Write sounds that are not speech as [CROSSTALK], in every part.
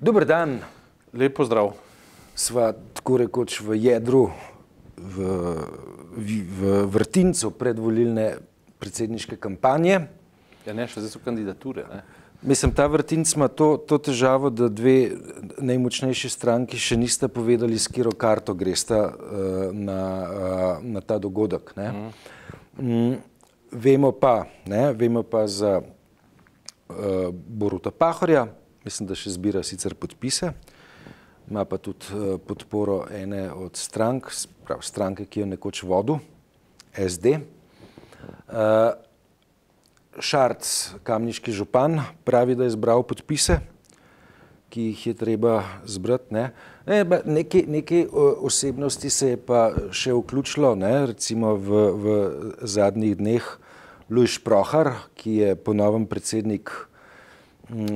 Dober dan, Lep pozdrav. sva tako rekoč v jedru, v, v, v vrtincu predvolilne predsedniške kampanje. Ja, ne, še zdaj so kandidature. Ne? Mislim, ta vrtinc ima to, to težavo, da dve najmočnejši stranki še nista povedali, s katero karto gresta uh, na, uh, na ta dogodek. Ne? Mm, vemo, pa, ne, vemo pa za uh, Boruta Pahorja, mislim, da še zbira sicer podpise, ima pa tudi uh, podporo ene od strank, prav, stranke, ki jo nekoč vodil, SD. Uh, Šarc, kamniški župan, pravi, da je zbral podpise, ki jih je treba zbrati. Ne. Ne, nekaj, nekaj o, osebnosti se je pa še vključilo, ne, recimo v, v zadnjih dneh Luš Prohar, ki je ponovem predsednik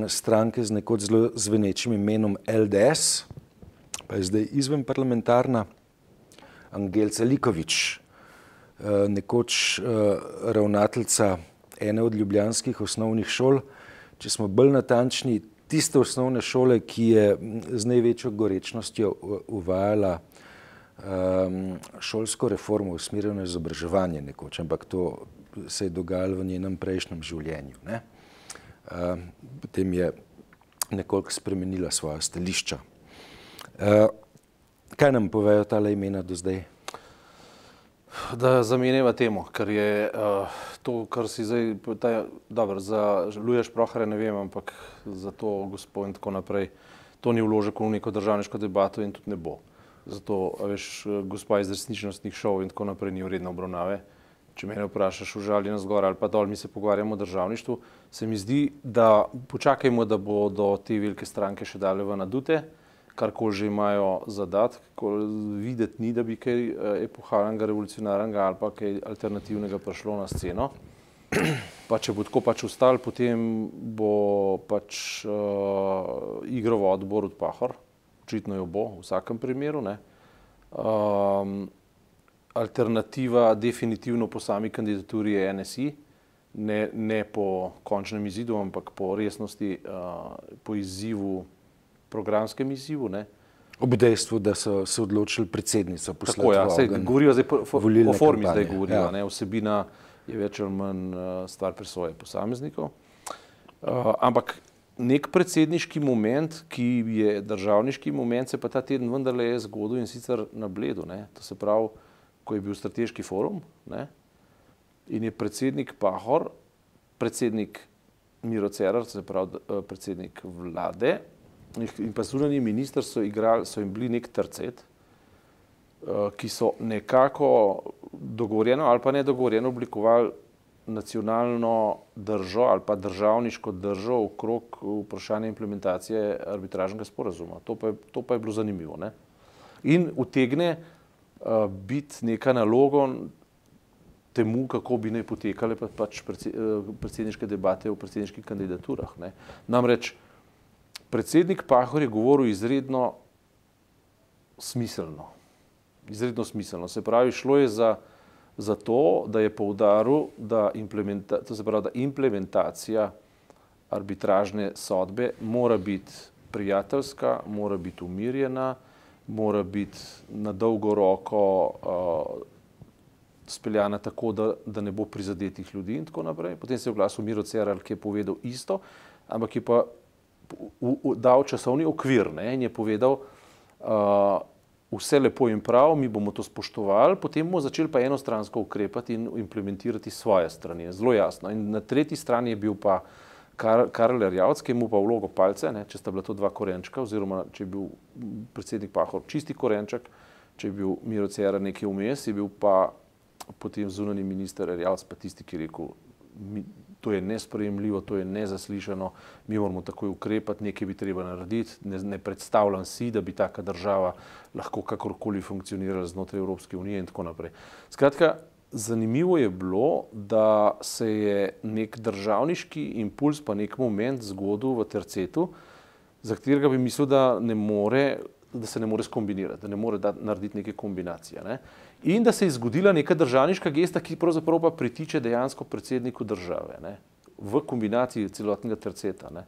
stranke z nekoč zelo zvenečim imenom LDS, pa je zdaj izven parlamentarna, Angelca Likovič, eh, nekoč eh, ravnateljica ene od ljubljanskih osnovnih šol, če smo bolj natančni, tiste osnovne šole, ki je z največjo gorečnostjo uvajala um, šolsko reformo usmerjeno izobraževanje nekoč, ampak to se je dogajalo v njenem prejšnjem življenju. Ne? Um, potem je nekoliko spremenila svoja stališča. Uh, kaj nam povejo tale imena do zdaj? Da zamenjava temo, ker je uh, to, kar si zdaj, ta, dobro, za Luješ Prohare ne vem, ampak za to gospod in tako naprej, to ni vložek v neko državniško debato in tudi ne bo. Zato, veš, gospa iz resničnostnih šov in tako naprej ni vredna obravnave. Če me vprašaš, užaljen zgor ali pa dol, mi se pogovarjamo o državništvu, se mi zdi, da počakajmo, da bodo te velike stranke še dale v nadute, karkoli že imajo zadat, videti ni, da bi kaj epohalnega, revolucionarnega ali pa kaj alternativnega prišlo na sceno. Pa če bo tako pač ustal, potem bo pač uh, igral odbor od Pahor, očitno jo bo v vsakem primeru. Ne. Um, alternativa definitivno po sami kandidaturi je NSI, ne, ne po končnem izidu, ampak po resnosti, uh, po izzivu programskem izzivu. Ne. Ob dejstvu, da so se odločili predsednico poslati. Tako, ja, v se ogenj govorijo zdaj po, po, volilne o formi, kampanje, zdaj govorijo, ja. ja. vsebina je več ali manj uh, stvar presoje posameznikov. Uh, ampak nek predsedniški moment, ki je državniški moment, se pa ta teden vendarle je zgodil in sicer na Bledu. Ne. To se pravi, ko je bil strateški forum ne, in je predsednik Pahor, predsednik Miro Cerar, se pravi uh, predsednik vlade, in pa zunanji minister so, igrali, so jim bili nek tercet, ki so nekako dogovorjeno ali pa nedogovorjeno oblikovali nacionalno držo ali pa državniško držo okrog vprašanja implementacije arbitražnega sporazuma. To pa je, to pa je bilo zanimivo. Ne? In utegne biti neka naloga temu, kako bi naj potekale pa, pač predsedniške debate o predsedniških kandidaturah. Ne? Namreč, predsednik Pahor je govoril izredno smiselno. Izredno smiselno. Se pravi, šlo je za, za to, da je poudaril, da, implementa, to se pravi, da implementacija arbitražne sodbe mora biti prijateljska, mora biti umirjena, mora biti na dolgo roko uh, speljana tako, da, da ne bo prizadetih ljudi in tako naprej. Potem se je oglasil Miro Cerar, ki je povedal isto, ampak je pa v, v, dal časovni okvir ne, in je povedal, uh, vse lepo in prav, mi bomo to spoštovali, potem bomo začeli pa enostransko ukrepati in implementirati svoje strani. Zelo jasno. In na tretji strani je bil pa Kar, Karel Rjavc, ki mu pa vlogo palce, ne, če sta bila to dva korenčka, oziroma če je bil predsednik Pahor čisti korenček, če je bil Miro Cerar nekaj vmes, je bil pa potem zunani minister Rjavc pa tisti, ki je rekel, mi, to je nesprejemljivo, to je nezaslišano, mi moramo takoj ukrepati, nekaj bi treba narediti. Ne, ne predstavljam si, da bi taka država lahko kakorkoli funkcionirala znotraj Evropske unije in tako naprej. Skratka, zanimivo je bilo, da se je nek državniški impuls, pa nek moment zgodil v tercetu, za katerega bi mislil, da, ne more, da se ne more skombinirati, da ne more da, narediti neke kombinacije. Ne? In da se je zgodila neka državniška gesta, ki pravzaprav pa pritiče dejansko predsedniku države, ne? v kombinaciji celotnega terceta. Ne?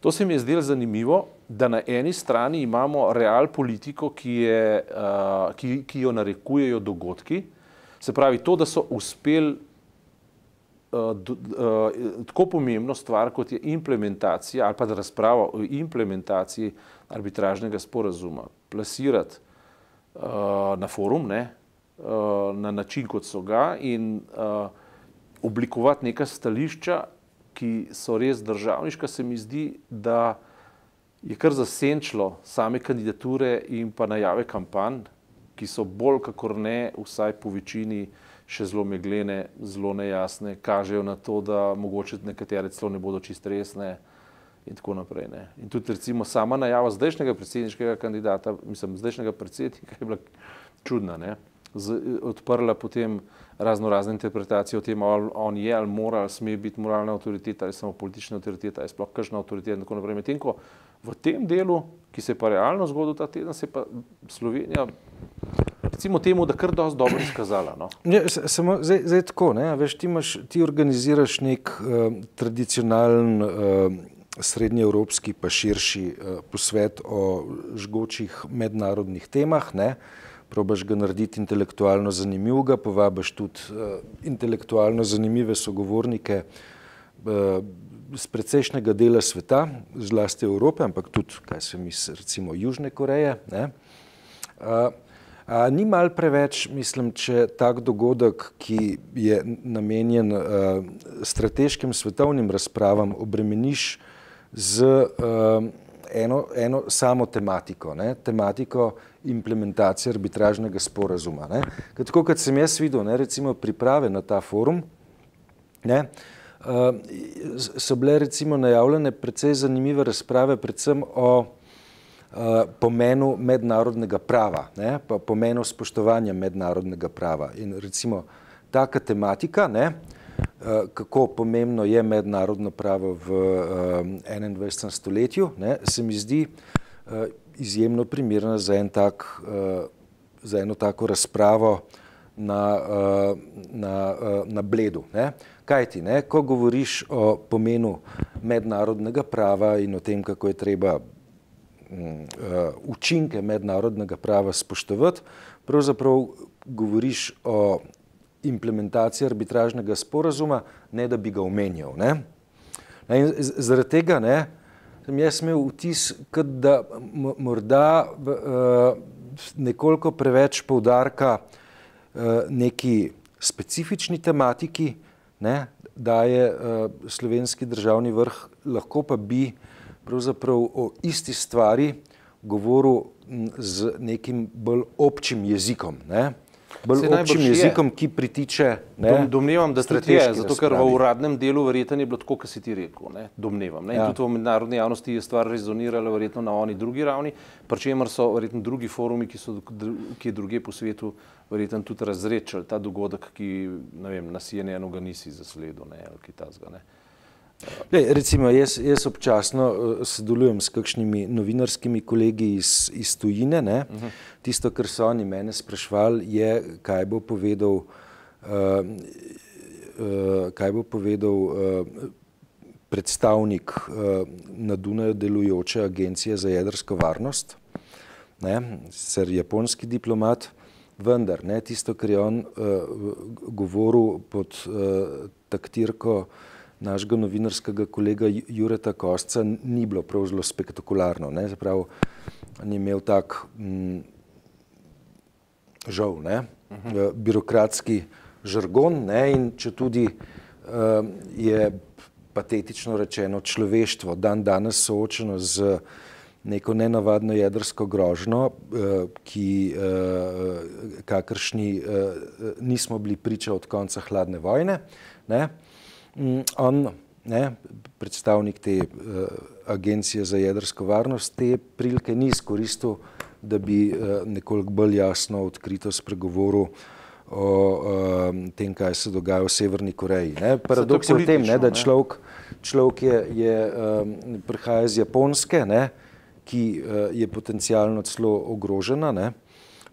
To se mi je zdelo zanimivo, da na eni strani imamo real politiko, ki, je, uh, ki, ki jo narekujejo dogodki, se pravi to, da so uspeli uh, uh, tako pomembno stvar, kot je implementacija ali pa razprava o implementaciji arbitražnega sporazuma, plasirati uh, na forum, ne, uh, na način, kot so ga in uh, oblikovati neka stališča, ki so res državniška, se mi zdi, da je kar zasenčilo same kandidature in pa najave kampanj, ki so bolj kakor ne, vsaj po večini, še zelo meglene, zelo nejasne, kažejo na to, da mogoče nekatere celo ne bodo čist resne in tako naprej. Ne. In tudi recimo sama najava zdajšnjega predsedniškega kandidata, mislim, zdajšnjega predsednika je bila čudna, ne. Z, odprla potem razno razne interpretacije o tem, ali on je ali mora, ali sme biti moralna avtoriteta ali samo politična avtoriteta, ali sploh kakšna avtoriteta in tako naprej. Medtem ko v tem delu, ki se je pa realno zgodil ta teden, se je pa Slovenija, recimo temu, da kar dosti dobro izkazala. No? Ja, samo zdaj, zdaj tako, ne, veš, ti, imaš, ti organiziraš nek uh, tradicionalen uh, srednjeevropski pa širši uh, posvet o žgočih mednarodnih temah, ne, probaš ga narediti intelektualno zanimivega, povabiš tudi uh, intelektualno zanimive sogovornike uh, z precejšnjega dela sveta, zlasti Evrope, ampak tudi, kaj se mi, recimo Južne Koreje. Ne? Uh, A ni mal preveč, mislim, če tak dogodek, ki je namenjen uh, strateškim svetovnim razpravam, obremeniš z uh, eno, eno samo tematiko, ne? tematiko implementacije arbitražnega sporazuma. Ne? Tako kot sem jaz videl, ne, recimo priprave na ta forum, ne, uh, so bile recimo najavljene precej zanimive razprave, predvsem o uh, pomenu mednarodnega prava, ne, pa pomenu spoštovanja mednarodnega prava. In recimo taka tematika, ne, uh, kako pomembno je mednarodno pravo v uh, 21. stoletju, ne, se mi zdi izjemno primerna za, en tak, za eno tako razpravo na, na, na bledu. Ne? Kaj ti, ne? ko govoriš o pomenu mednarodnega prava in o tem, kako je treba um, uh, učinke mednarodnega prava spoštovati, pravzaprav govoriš o implementaciji arbitražnega sporazuma, ne da bi ga omenjal. Ne? In zaradi tega ne, sem jaz imel vtis, da morda uh, nekoliko preveč poudarka uh, neki specifični tematiki, ne, da je uh, slovenski državni vrh, lahko pa bi pravzaprav o isti stvari govoril z nekim bolj občim jezikom. Ne bolj občim jezikom, ki pritiče. Ne, Domnevam, da je zato, ker v uradnem delu verjetno je bilo tako, kot si ti rekel. Ne? Domnevam. Ne? Ja. Tudi v mednarodni javnosti je stvar rezonirala verjetno na oni drugi ravni, pri čemer so verjetno drugi forumi, ki so ki druge po svetu, verjetno tudi razrečali ta dogodek, ki vem, nas je eno ga nisi zasledil ali kaj tasga. Le, recimo, jaz, jaz občasno uh, sodelujem s kakšnimi novinarskimi kolegi iz, iz tujine. Uh mhm. -huh. Tisto, kar so oni mene sprašvali, je, kaj bo povedal, uh, uh, kaj bo povedal uh, predstavnik uh, na Dunaju delujoče agencije za jedrsko varnost, sicer japonski diplomat, vendar ne, tisto, kar je on uh, govoril pod uh, taktirko našega novinarskega kolega Jureta Kostca ni bilo prav zelo spektakularno. Ne? Zapravo, on je imel tak m, mm, žal, ne? Uh mhm. -huh. birokratski žargon ne? in če tudi uh, je patetično rečeno človeštvo dan danes soočeno z neko nenavadno jedrsko grožno, uh, ki kakršni nismo bili priča od konca hladne vojne, ne? Mm, on, ne, predstavnik te uh, agencije za jedrsko varnost, te prilike ni izkoristil, da bi uh, nekoliko bolj jasno, odkrito spregovoril o uh, tem, kaj se dogaja v Severni Koreji. Ne. Paradoks je v tem, ne, da človek, človek je, je, um, prihaja iz Japonske, ne, ki uh, je potencialno celo ogrožena, ne,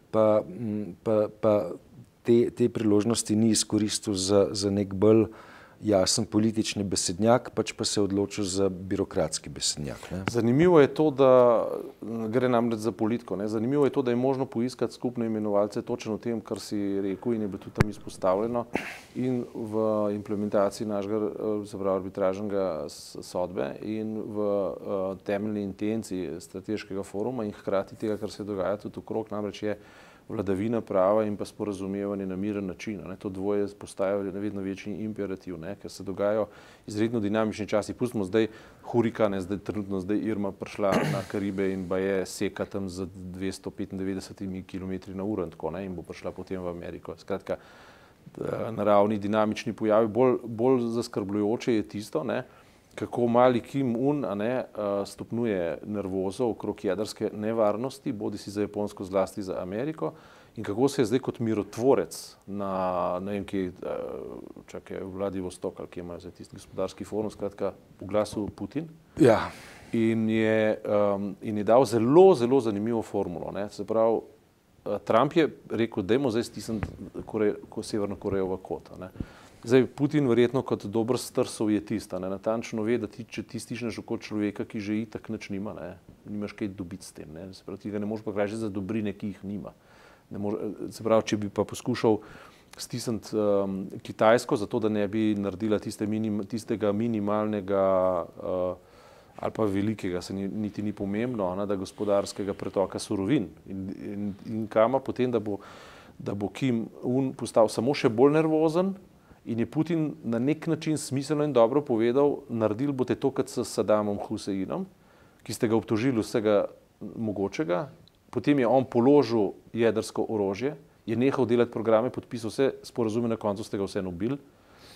pa, pa, pa te, te priložnosti ni izkoristil za, za nek bolj uh, jasen politični besednjak, pač pa se je odločil za birokratski besednjak. Ne. Zanimivo je to, da gre namreč za politiko. Ne. Zanimivo je to, da je možno poiskati skupne imenovalce točno v tem, kar si rekel in je bilo tudi tam izpostavljeno in v implementaciji našega zapravo arbitražnega sodbe in v uh, temeljni intenci strateškega foruma in hkrati tega, kar se dogaja tudi okrog, namreč je vladavina prava in pa sporazumevanje na miren način. Ne. To dvoje postaja vedno večji imperativ, ne, ker se dogajajo izredno dinamični časi. Pustimo zdaj hurikane, zdaj trenutno zdaj Irma prišla na Karibe in pa je seka tam z 295 km na uro in tako ne, in bo prišla potem v Ameriko. Skratka, naravni dinamični pojavi, bolj, bolj zaskrbljujoče je tisto, ne, kako mali Kim Un ne, stopnjuje nervozo okrog jedrske nevarnosti, bodi si za Japonsko, zlasti za Ameriko, in kako se je zdaj kot mirotvorec na ne vem, ki čakaj, Vladivostok, ali kje imajo zdaj tisti gospodarski forum, skratka, v glasu Putin. Ja. In je, um, in je dal zelo, zelo zanimivo formulo. Ne. Se pravi, Trump je rekel, da je zdaj stisniti Severno Korejo v kot. Zdaj, Putin verjetno kot dober star sovjetist, ne natančno ve, da ti, če ti stišneš kot človeka, ki že itak nič nima, ne, nimaš kaj dobiti s tem. Ne. Se pravi, ti ga ne moreš pa kražiti za dobrine, ki jih nima. Ne more, se pravi, če bi pa poskušal stisniti um, Kitajsko, zato da ne bi naredila tiste minim, tistega minimalnega uh, ali pa velikega, se ni, niti ni pomembno, ne, da gospodarskega pretoka surovin in, in, in kama potem, da bo, da bo Kim Un postal samo še bolj nervozen, In je Putin na nek način smiselno in dobro povedal, naredili boste to, kot s Sadamom Huseinom, ki ste ga obtožili vsega mogočega, potem je on položil jedrsko orožje, je nehal delati programe, podpisal vse sporazume, na koncu ste ga vseeno ubili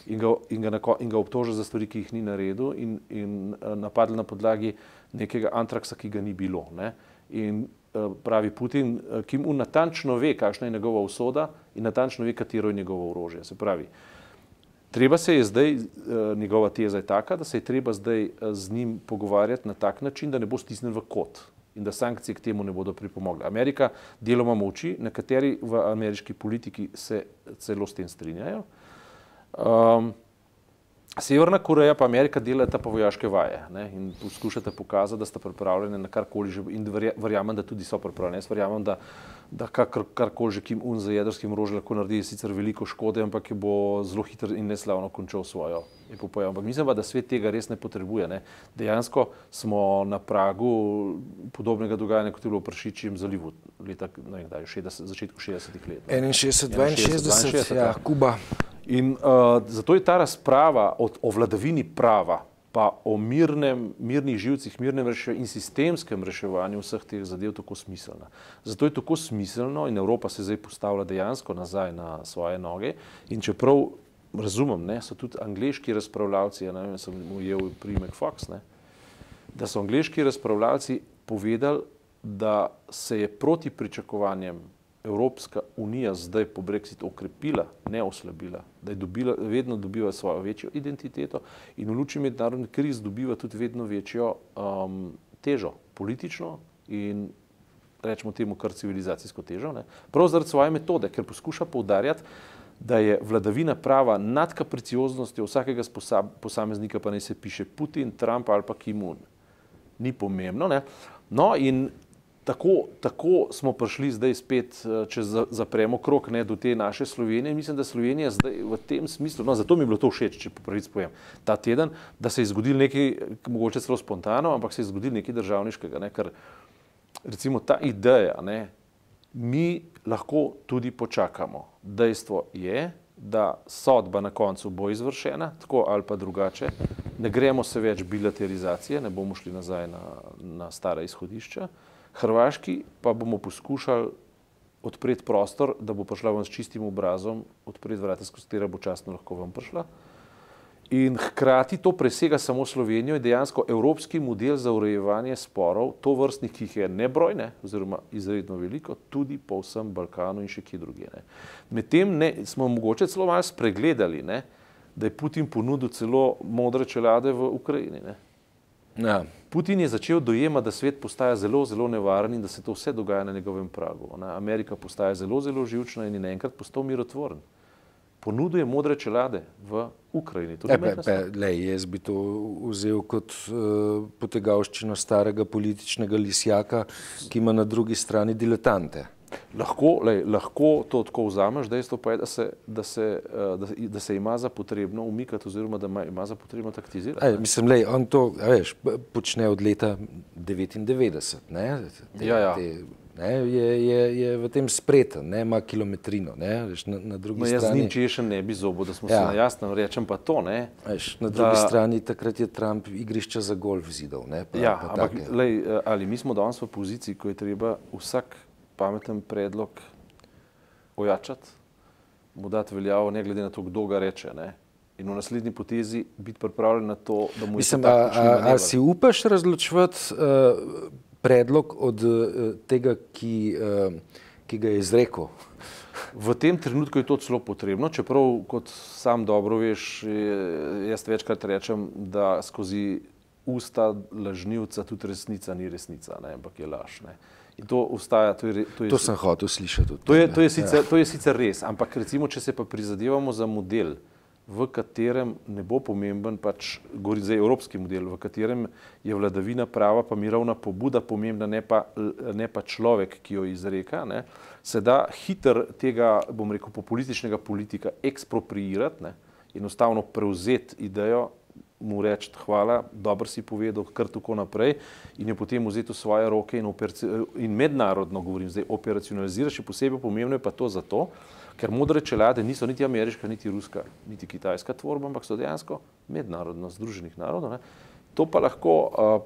in ga, in ga, in ga obtožili za stvari, ki jih ni naredil in, in napadli na podlagi nekega antraksa, ki ga ni bilo. Ne? In pravi Putin, Kim Un natančno ve, kakšna je njegova usoda in natančno ve, katero je njegovo orožje. Se pravi, Treba se je zdaj, eh, njegova teza je taka, da se je treba zdaj eh, z njim pogovarjati na tak način, da ne bo stisnjen v kot in da sankcije k temu ne bodo pripomogle. Amerika deloma moči, nekateri v ameriški politiki se celo s tem strinjajo. Um, Severna Koreja pa Amerika delata pa vojaške vaje ne, in poskušata pokazati, da sta pripravljene na karkoli že in verjamem, da tudi so pripravljene. Jaz verjamem, da, da kar, karkoli že Kim Un za jedrskim orožjem lahko naredi, je sicer veliko škode, ampak je bo zelo hitro in neslavno končal svojo epopejo. Ampak mislim pa, da svet tega res ne potrebuje. Ne. Dejansko smo na pragu podobnega dogajanja, kot je bilo v Pršičjem zalivu leta, ne vem, kdaj, 60, začetku 60-ih let. 61, 62, 62, ja, Kuba. In uh, zato je ta razprava o, o vladavini prava, pa o mirnem, mirnih živcih, mirnem reševanju in sistemskem reševanju vseh teh zadev tako smiselna. Zato je tako smiselno in Evropa se zdaj postavlja dejansko nazaj na svoje noge. In čeprav razumem, ne, so tudi angliški razpravljalci, ja, ne vem, sem ujel primek Fox, ne, da so angliški razpravljalci povedali, da se je proti pričakovanjem Evropska unija zdaj po Brexitu okrepila, ne oslabila, da je dobila, vedno dobiva svojo večjo identiteto in v luči mednarodne krize dobiva tudi vedno večjo um, težo, politično in rečemo temu kar civilizacijsko težo. Ne? Prav zaradi svoje metode, ker poskuša poudarjati, da je vladavina prava nad kapricioznostjo vsakega posameznika, pa naj se piše Putin, Trump ali pa Kimun. Ni pomembno. Ne? No in tako, tako smo prišli zdaj spet, eh, če zapremo krok ne, do te naše Slovenije. Mislim, da Slovenija zdaj v tem smislu, no, zato mi je bilo to všeč, če po pravici povem, ta teden, da se je zgodil nekaj, mogoče celo spontano, ampak se je zgodil nekaj državniškega. Ne, ker recimo ta ideja, ne, mi lahko tudi počakamo. Dejstvo je, da sodba na koncu bo izvršena, tako ali pa drugače. Ne gremo se več bilaterizacije, ne bomo šli nazaj na, na stara izhodišča. Hrvaški pa bomo poskušali odpreti prostor, da bo prišla ven s čistim obrazom, odpreti vrata, skozi katera bo časno lahko ven prišla. In hkrati to presega samo Slovenijo in dejansko evropski model za urejevanje sporov, to vrstnih, ki jih je nebrojne, oziroma izredno veliko, tudi po vsem Balkanu in še kje druge. Medtem smo mogoče celo malo spregledali, ne, da je Putin ponudil celo modre čelade v Ukrajini. Ne. Ja. Putin je začel dojemati, da svet postaja zelo, zelo nevaren in da se to vse dogaja na njegovem pragu. Ne. Amerika postaja zelo, zelo živčna in je naenkrat postal mirotvoren. ponuduje modre čelade v Ukrajini. E, pe, pe, lej, jaz bi to vzel kot uh, potegavščino starega političnega lisjaka, ki ima na drugi strani diletante. Lahko, lej, lahko to tako vzameš, dejstvo pa je, da se, da, se, uh, da, da se ima za potrebno umikati oziroma da ima, ima za potrebno taktizirati. Aj, mislim, lej, on to veš, počne od leta 99. Ne? Te, ja, ja. Te, ne, je, je, je v tem spreten, ne, ima kilometrino. Ne, veš, na, na drugi no, jaz strani. z njim, če še ne bi zobo, da smo ja. se na jasnem, rečem pa to. Ne, veš, na drugi da, strani takrat je Trump igrišča za golf zidov. Ne, pa, ja, pa ampak lej, ali mi smo danes v poziciji, ko je treba vsak pameten predlog ojačati, mu dati veljavo, ne glede na to, kdo ga reče. Ne. In v naslednji potezi biti pripravljen na to, da mu je Mislim, a, a, a si upaš razločevati uh, predlog od uh, tega, ki, uh, ki ga je izrekel? V tem trenutku je to celo potrebno, čeprav, kot sam dobro veš, jaz večkrat rečem, da skozi usta lažnivca tudi resnica ni resnica, ne, ampak je laž. Ne. In to ustaja. To, je, to, je, to sem hotel slišati. To je, to, je sicer, ja. to je sicer res, ampak recimo, če se pa prizadevamo za model, v katerem ne bo pomemben, pač govori za evropski model, v katerem je vladavina prava, pa mirovna pobuda pomembna, ne pa, ne pa človek, ki jo izreka, ne, se da hiter tega, bom rekel, populističnega politika ekspropriirati, ne, enostavno prevzeti idejo, mu reči hvala, dobro si povedal, kar tako naprej in jo potem vzeti v svoje roke in, in mednarodno govorim, zdaj operacionalizirati, še posebej pomembno je pa to zato, ker modre čelade niso niti ameriška, niti ruska, niti kitajska tvorba, ampak so dejansko mednarodno združenih narodov. Ne. To pa lahko uh,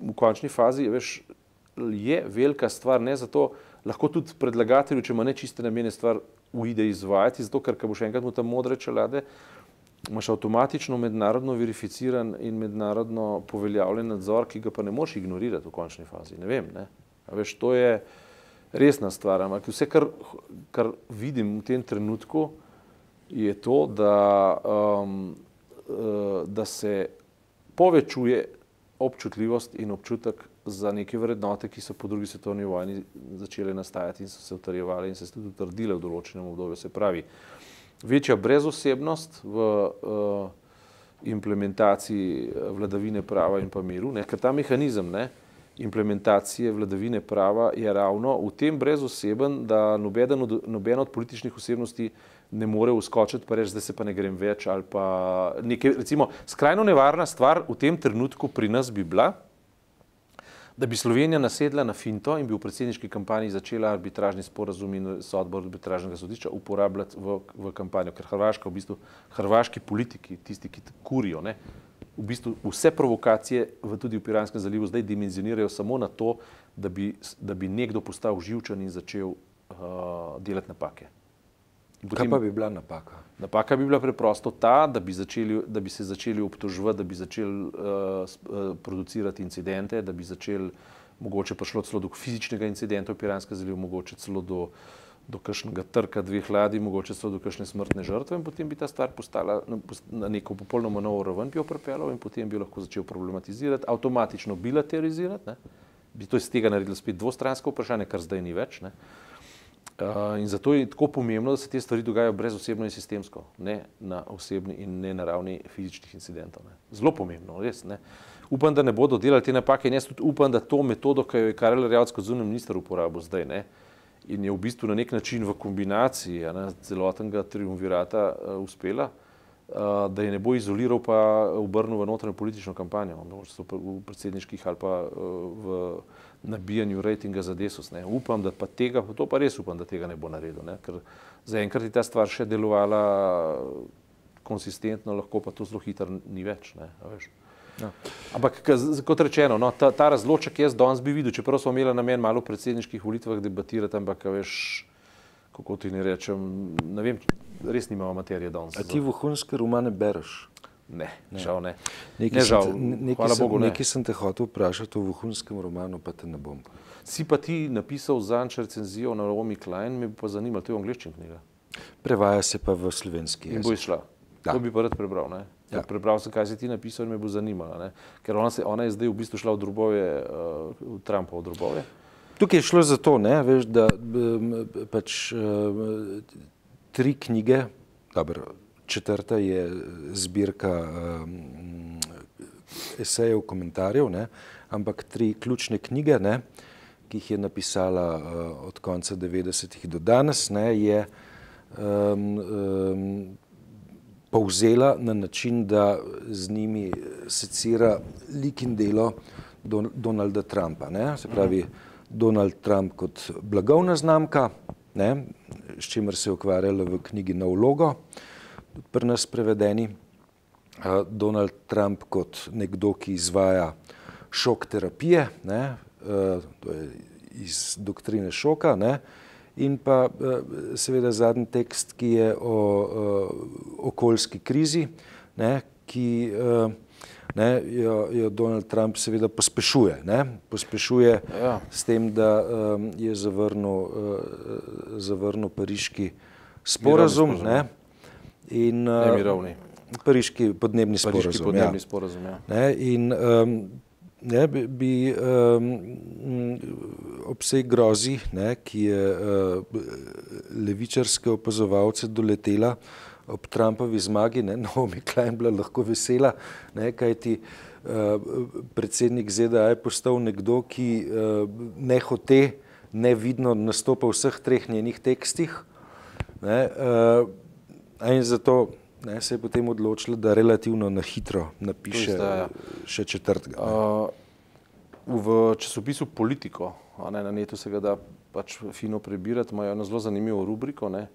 v končni fazi veš, je velika stvar, ne zato lahko tudi predlagatelju, če ima nečiste namene stvar, uide izvajati, zato ker, ko boš enkrat mu tam modre čelade, imaš avtomatično mednarodno verificiran in mednarodno poveljavljen nadzor, ki ga pa ne moreš ignorirati v končni fazi. Ne vem, ne. A veš, to je, resna stvar. Ampak vse, kar, kar vidim v tem trenutku, je to, da, um, uh, da se povečuje občutljivost in občutek za neke vrednote, ki so po drugi svetovni vojni začele nastajati in so se utrjevale in se tudi utrdile v določenem obdobju. Se pravi, večja brezosebnost v uh, implementaciji vladavine prava in pa miru, ne, ker ta mehanizem, ne, implementacije vladavine prava je ravno v tem brezoseben, da nobeden od, noben od političnih osebnosti ne more uskočiti pa reči, da se pa ne grem več ali pa nekaj, recimo, skrajno nevarna stvar v tem trenutku pri nas bi bila, da bi Slovenija nasedla na finto in bi v predsedniški kampanji začela arbitražni sporazum in sodbo arbitražnega sodišča uporabljati v, v kampanjo, ker Hrvaška, v bistvu hrvaški politiki, tisti, ki kurijo, ne, v bistvu vse provokacije v tudi v Piranskem zalivu zdaj dimenzionirajo samo na to, da bi, da bi nekdo postal živčen in začel uh, delati napake. Potem, Kaj pa bi bila napaka? Napaka bi bila preprosto ta, da bi, začeli, da bi se začeli obtoževati, da bi začeli uh, producirati incidente, da bi začeli, mogoče prišlo celo do fizičnega incidenta v Piranskem zalivu, mogoče celo do do kakšnega trka dveh ladij, mogoče so do kakšne smrtne žrtve in potem bi ta stvar postala na neko popolnoma novo raven, bi jo pripeljal in potem bi lahko začel problematizirati, avtomatično bilaterizirati, ne? bi to iz tega naredili spet dvostransko vprašanje, kar zdaj ni več. Ne? Uh, in zato je tako pomembno, da se te stvari dogajajo brez osebno in sistemsko, ne na osebni in ne na ravni fizičnih incidentov. Ne. Zelo pomembno, res. Ne. Upam, da ne bodo delali te napake in jaz tudi upam, da to metodo, ki jo je Karel Rjavc kot zunanji minister uporabil zdaj, ne, in je v bistvu na nek način v kombinaciji ne, celotnega triumvirata uh, uspela, uh, da je ne bo izoliral, pa obrnil v notranjo politično kampanjo, v predsedniških ali pa uh, v nabijanju rejtinga za desus. Ne. Upam, da pa tega, to pa res upam, da tega ne bo naredil, ne, ker zaenkrat je ta stvar še delovala konsistentno, lahko pa to zelo hitro ni več. Ne, Ja. Ampak, kot rečeno, no, ta, ta razloček jaz danes bi videl, čeprav smo imeli namen malo v predsedniških volitvah debatirati, ampak, veš, kako ti ne rečem, ne vem, res nimamo materije danes. A ti vohunske romane bereš? Ne, ne, žal ne. Nekaj, ne, žal. Te, nekaj, Hvala sem, Bogu, ne. nekaj sem te hotel vprašati o vohunskem romanu, pa te ne bom. Si pa ti napisal zanč recenzijo na Romi Klein, me bi pa zanimalo, to je v angliščini knjiga. Prevaja se pa v slovenski jezik. In bo išla. Da. To bi pa rad prebral. Ne? Ja. Prebral sem, kaj si ti napisal in me bo zanimalo. Ne? Ker ona, se, ona je zdaj v bistvu šla v drobove, uh, v Trumpov drobove. Tukaj je šlo za to, ne, veš, da pač uh, tri knjige dobro, četrta je zbirka um, esejev, komentarjev, ne, ampak tri ključne knjige, ne, ki jih je napisala uh, od konca 90-ih do danes, ne, je um, um, povzela na način, da z njimi secira lik in delo Don Donalda Trumpa. Ne? Se pravi, Donald Trump kot blagovna znamka, ne? s čimer se je ukvarjala v knjigi Na vlogo, pri nas prevedeni. Donald Trump kot nekdo, ki izvaja šok terapije, ne? to je iz doktrine šoka, ne? in pa seveda zadnji tekst, ki je o, o okoljski krizi, ne? ki ne, jo, jo Donald Trump seveda pospešuje. Ne? Pospešuje ja. s tem, da um, je zavrnil, uh, zavrnil pariški sporazum. Ne? In, ne mirovni. Pariški podnebni sporazum. Pariški podnebni ja. sporazum ja. Ne? In, um, ne, bi, bi um, obseg grozi, ne, ki je uh, levičarske opazovalce doletela, ob Trumpovi zmagi, ne, [LAUGHS] Naomi Klein bila lahko vesela, ne, kajti uh, predsednik ZDA je postal nekdo, ki uh, ne hote, nevidno nastopa v vseh treh njenih tekstih. Ne, uh, in zato ne, se je potem odločila, da relativno na hitro napiše zdaj, ja. še četrtega. Uh, v časopisu Politiko, ne, na netu se ga da pač fino prebirati, imajo eno zelo zanimivo rubriko, ne,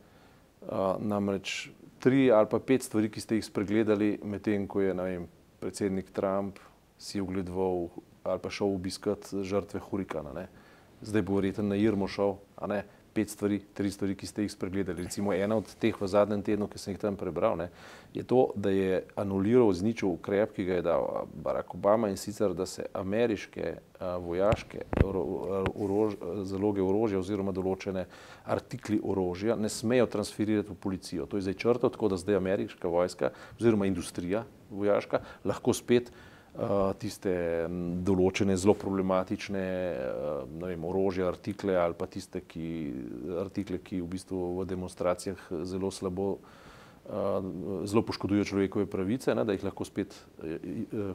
uh, namreč tri ali pa pet stvari, ki ste jih spregledali, medtem ko je vem, predsednik Trump si ogledoval ali pa šel obiskati žrtve hurikana. Ne. Zdaj bo verjetno na Irmo šel, a ne pet stvari, tri stvari, ki ste jih spregledali. Recimo ena od teh v zadnjem tednu, ki sem jih tam prebral, ne, je to, da je anuliral zničil ukrep, ki ga je dal Barack Obama in sicer, da se ameriške a, vojaške orož, zaloge orožja oziroma določene artikli orožja ne smejo transferirati v policijo. To je zdaj črto, tako da zdaj ameriška vojska oziroma industrija vojaška lahko spet tiste določene zelo problematične vem, orožje, artikle ali pa tiste ki, artikle, ki v bistvu v demonstracijah zelo slabo, zelo poškodujejo človekove pravice, ne, da jih lahko spet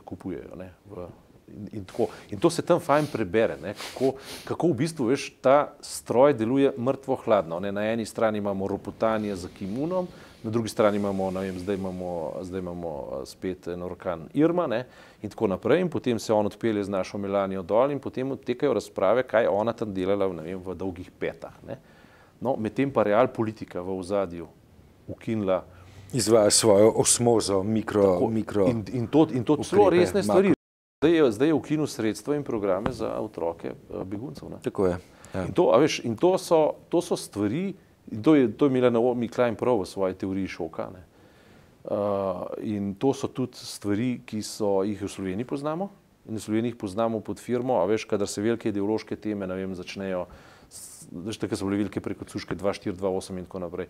kupujejo. Ne, v, in, in, in to se tam fajn prebere, ne, kako, kako v bistvu veš, ta stroj deluje mrtvo hladno. Ne. Na eni strani imamo ropotanje za kimunom, na drugi strani imamo, vem, zdaj, imamo zdaj imamo spet en orkan Irma ne, in tako naprej. In potem se on odpelje z našo Melanijo dol in potem odtekajo razprave, kaj je ona tam delala vem, v dolgih petah. Ne. No, medtem pa real politika v ozadju ukinila. Izvaja svojo osmozo, mikro. Tako, mikro in, in to, in to zelo resne stvari. Zdaj je, zdaj je ukinil sredstva in programe za otroke beguncev. Ne. Tako je. Ja. In, to, veš, in to, so, to so stvari, In to je, to je imela Naomi Klein prav v svoji teoriji šoka. Ne. Uh, in to so tudi stvari, ki so jih v Sloveniji poznamo. In v Sloveniji jih poznamo pod firmo, a veš, kadar se velike ideološke teme, ne vem, začnejo, veš, tako so bile velike preko Cuške 2, 4, 2, 8 in tako naprej.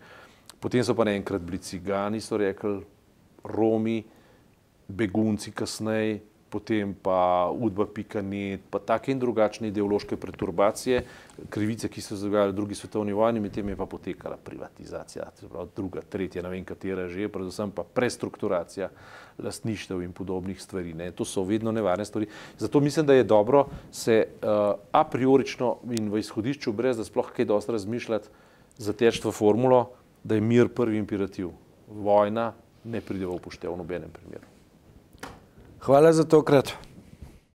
Potem so pa naenkrat bili cigani, so rekli, Romi, begunci kasneje, potem pa udba.net, pa take in drugačne ideološke perturbacije, krivice, ki so se dogajale v drugi svetovni vojni, medtem je pa potekala privatizacija, pravi, druga, tretja, ne vem katera že, predvsem pa prestrukturacija lastništev in podobnih stvari. Ne. To so vedno nevarne stvari. Zato mislim, da je dobro se uh, a priorično in v izhodišču, brez da sploh kaj dosti razmišljati, zateči v formulo, da je mir prvi imperativ. Vojna ne pride v upoštev v nobenem primeru. Hvala za tokrat.